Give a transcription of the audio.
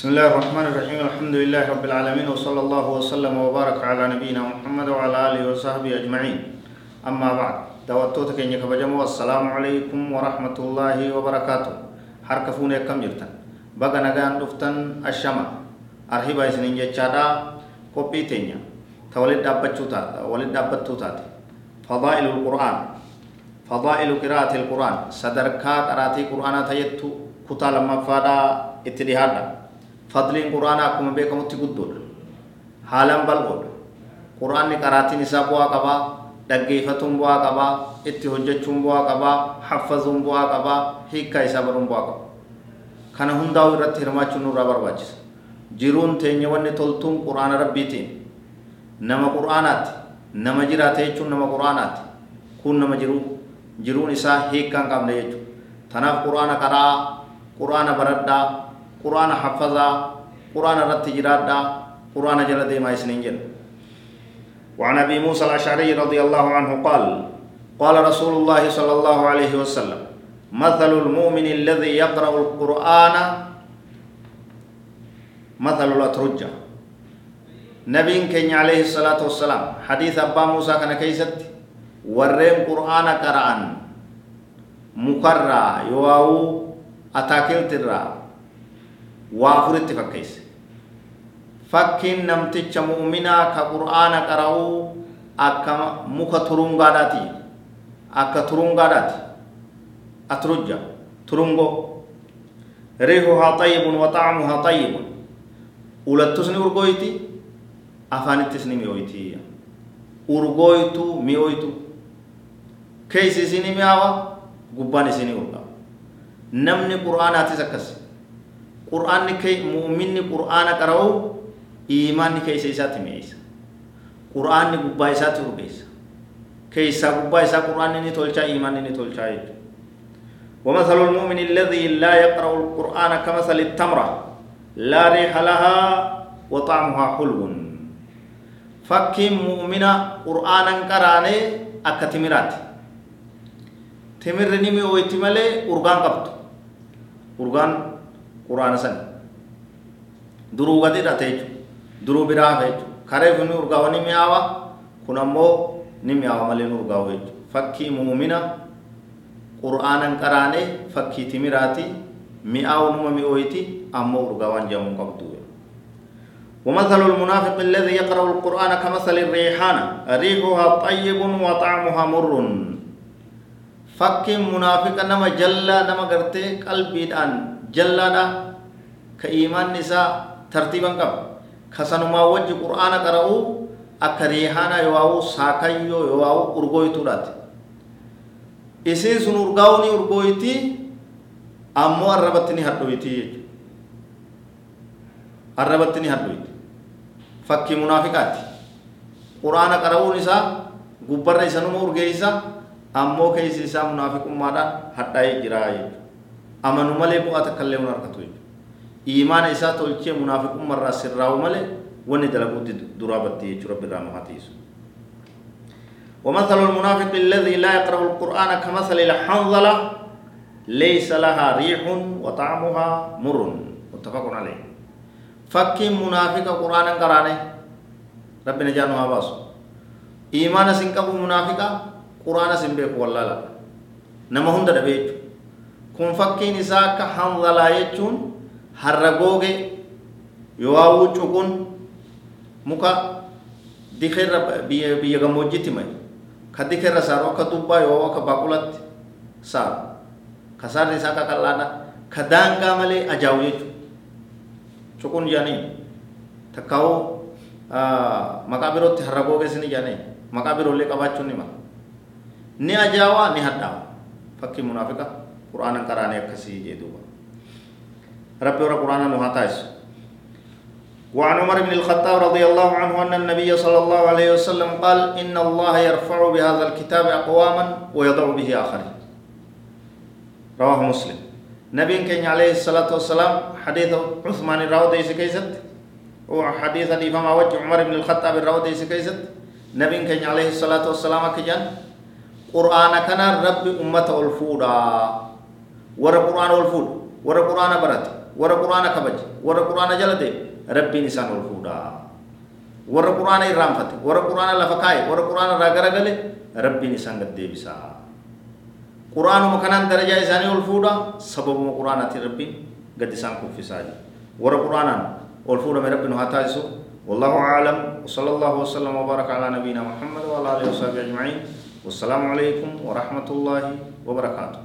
بسم الله الرحمن الرحيم. الحمد لله رب العالمين وصلى الله وسلم وبارك على نبينا محمد وعلى آله وصحبه أجمعين. أما بعد دواتوتا كينيا كبجمو السلام عليكم ورحمة الله وبركاته. حركة فوني كم جرتن بقى نغان دفتن الشمع أرهبا إسنين جتشادا كوبي تينيا. تولد دابتشو تاتا ولد دابتشو تاتا فضائل القرآن. فضائل قراءة القرآن. صدركا قراتي قرآن تيتو كتا لما فادا اتدهادا فضلين قرآن أكم بكم تقدون حالا بلغون قرآن قراتين إسا بوا قبا dhaggeeffatuun bu'aa qabaa itti hojjechuun bu'aa qabaa haffazuun bu'aa qabaa hiikkaa isaa baruun bu'aa qaba kana hundaa'u irratti hirmaachuun nurraa barbaachisa jiruun teenya wanni toltuun quraana rabbiitiin nama quraanaati nama jiraate jechuun nama quraanaati kun nama jiruu jiruun isaa hiikkaa hin qabne jechuudha tanaaf quraana qaraa quraana baradhaa quraana haffazaa quraana irratti jiraadhaa quraana jala deemaa isiniin وعن ابي موسى الاشعري رضي الله عنه قال قال رسول الله صلى الله عليه وسلم مثل المؤمن الذي يقرا القران مثل الاترجه نبي كن عليه الصلاه والسلام حديث ابا موسى كان كيست ورين قران قران مكرا يواو اتاكلت الرا waa afuritti fakkeesse. Fakkiin namticha mu'uminaa ka qur'aana qara'uu akka muka turungaadhaati akka turungaadhaati. Atrujja. Turungoo riihuhaa xayyibun wa xacmuhaa xayyibun ulattusni urgooyti afaanittis ni mi'ooyti urgooytu mi'ooytu keeysi isinii mi'aawa? Gubbaan isinii urga. Namni qur'aanaatis akkas. qur'aanni mu'minni qur'aana qara'uu iimaanni keessa isaatti mi'eessa qur'aanni gubbaa isaatti urgeessa keessaa gubbaa isaa qur'aanni ni tolchaa iimaanni ni tolchaa jechuudha ومثل المؤمن الذي لا يقرأ القرآن كمثل التمرة لا ريح لها وطعمها حلو فكي مؤمنة قرآنا قراني أكا تمرات تمر نمي ويتمالي أرغان قبط أرغان قرآن سن درو غدي رتيجو duruu biraa hafe jechuudha kareef ni urgaawa ni mi'aawa kun ammoo ni mi'aawa malee ni urgaawa jechuudha fakkii muumina qur'aanan qaraane fakkii timiraati mi'aawu numa mi'ooyti ammoo urgaawaan jedhamuun qabdu ومثل المنافق الذي يقرأ القرآن كمثل الريحانة ريحها طيب وطعمها مر فك منافق نما جلا نما قرتي قلبي الآن jallaadha. Ka iimaanni isaa tartiiban qaba. Ka sanumaa wajji qur'aana qara'uu akka reehaanaa yoo waa'uu saakayyoo yoo waa'uu urgooytuudhaati isiin sun urgaa'uu ni urgooytii ammoo arrabatti ni hadhoytii jechuudha. Arrabatti ni hadhoyti fakkii munaafiqaati. Qur'aana qara'uun isaa gubbarra isanuma urgeeysa ammoo keessi isaa munaafiqummaadhaan hadhaa'ee jira jechuudha. Amanu malee bu'aa takka illee argatu iimaana isaa tolchee munaafiqumma irraa sirraa'u malee wanni dalaguutti duraa battee jechuudha rabbi irraa nu hatiisu ومثل المنافق الذي لا يقرأ القرآن كمثل الحنظلة ليس لها ريح وطعمها مر متفق عليه فكي منافق قرآن قرانه ربنا جانو هاباس إيمان سنكب منافقا قرآن سنبيك والله لا نما هم دبيج كن فكي نساك حنظلة يجون harra googe yoo cuquun muka dikeerra biyya gammoojjitti maye ka dikeerra saaru akka dubbaa yoo akka baqulatti saaru ka saarri isaa akka qal'aadha ka daangaa malee ajaawu jechuudha cuquun jaanii takkaa'uu maqaa birootti harra googes ni jaanii maqaa biroollee qabaachuun ni mala ni ajaawaa ni hadhaawa fakkii munaafiqa qur'aanan qaraanii akkasii jee duuba rabbi warra quraana وعن عمر بن الخطاب رضي الله عنه أن النبي صلى الله عليه وسلم قال إن الله يرفع بهذا الكتاب أقواما ويضع به آخرين رواه مسلم نبي كان عليه الصلاة والسلام حديث عثمان الراودي سكيست وحديث الإمام وجه عمر بن الخطاب الراودي سكيست نبي كان عليه الصلاة والسلام كجان قرآن كان رب أمة الفودا ور قرآن الفود ور قرآن برت ور قرآن كبج ور قرآن جلده ربي نسان الفودا ور قرآن إرامفت ور قرآن لفكاي ور قرآن راغرغله ربي نسان قد ديبسا قرآن مكانان درجة إساني الفودا سبب قرآن ربي قد سان كفساجي ور قرآن الفودا من ربي نهاتايسو والله أعلم وصلى الله وسلم وبارك على نبينا محمد وعلى آله وصحبه أجمعين والسلام عليكم ورحمة الله وبركاته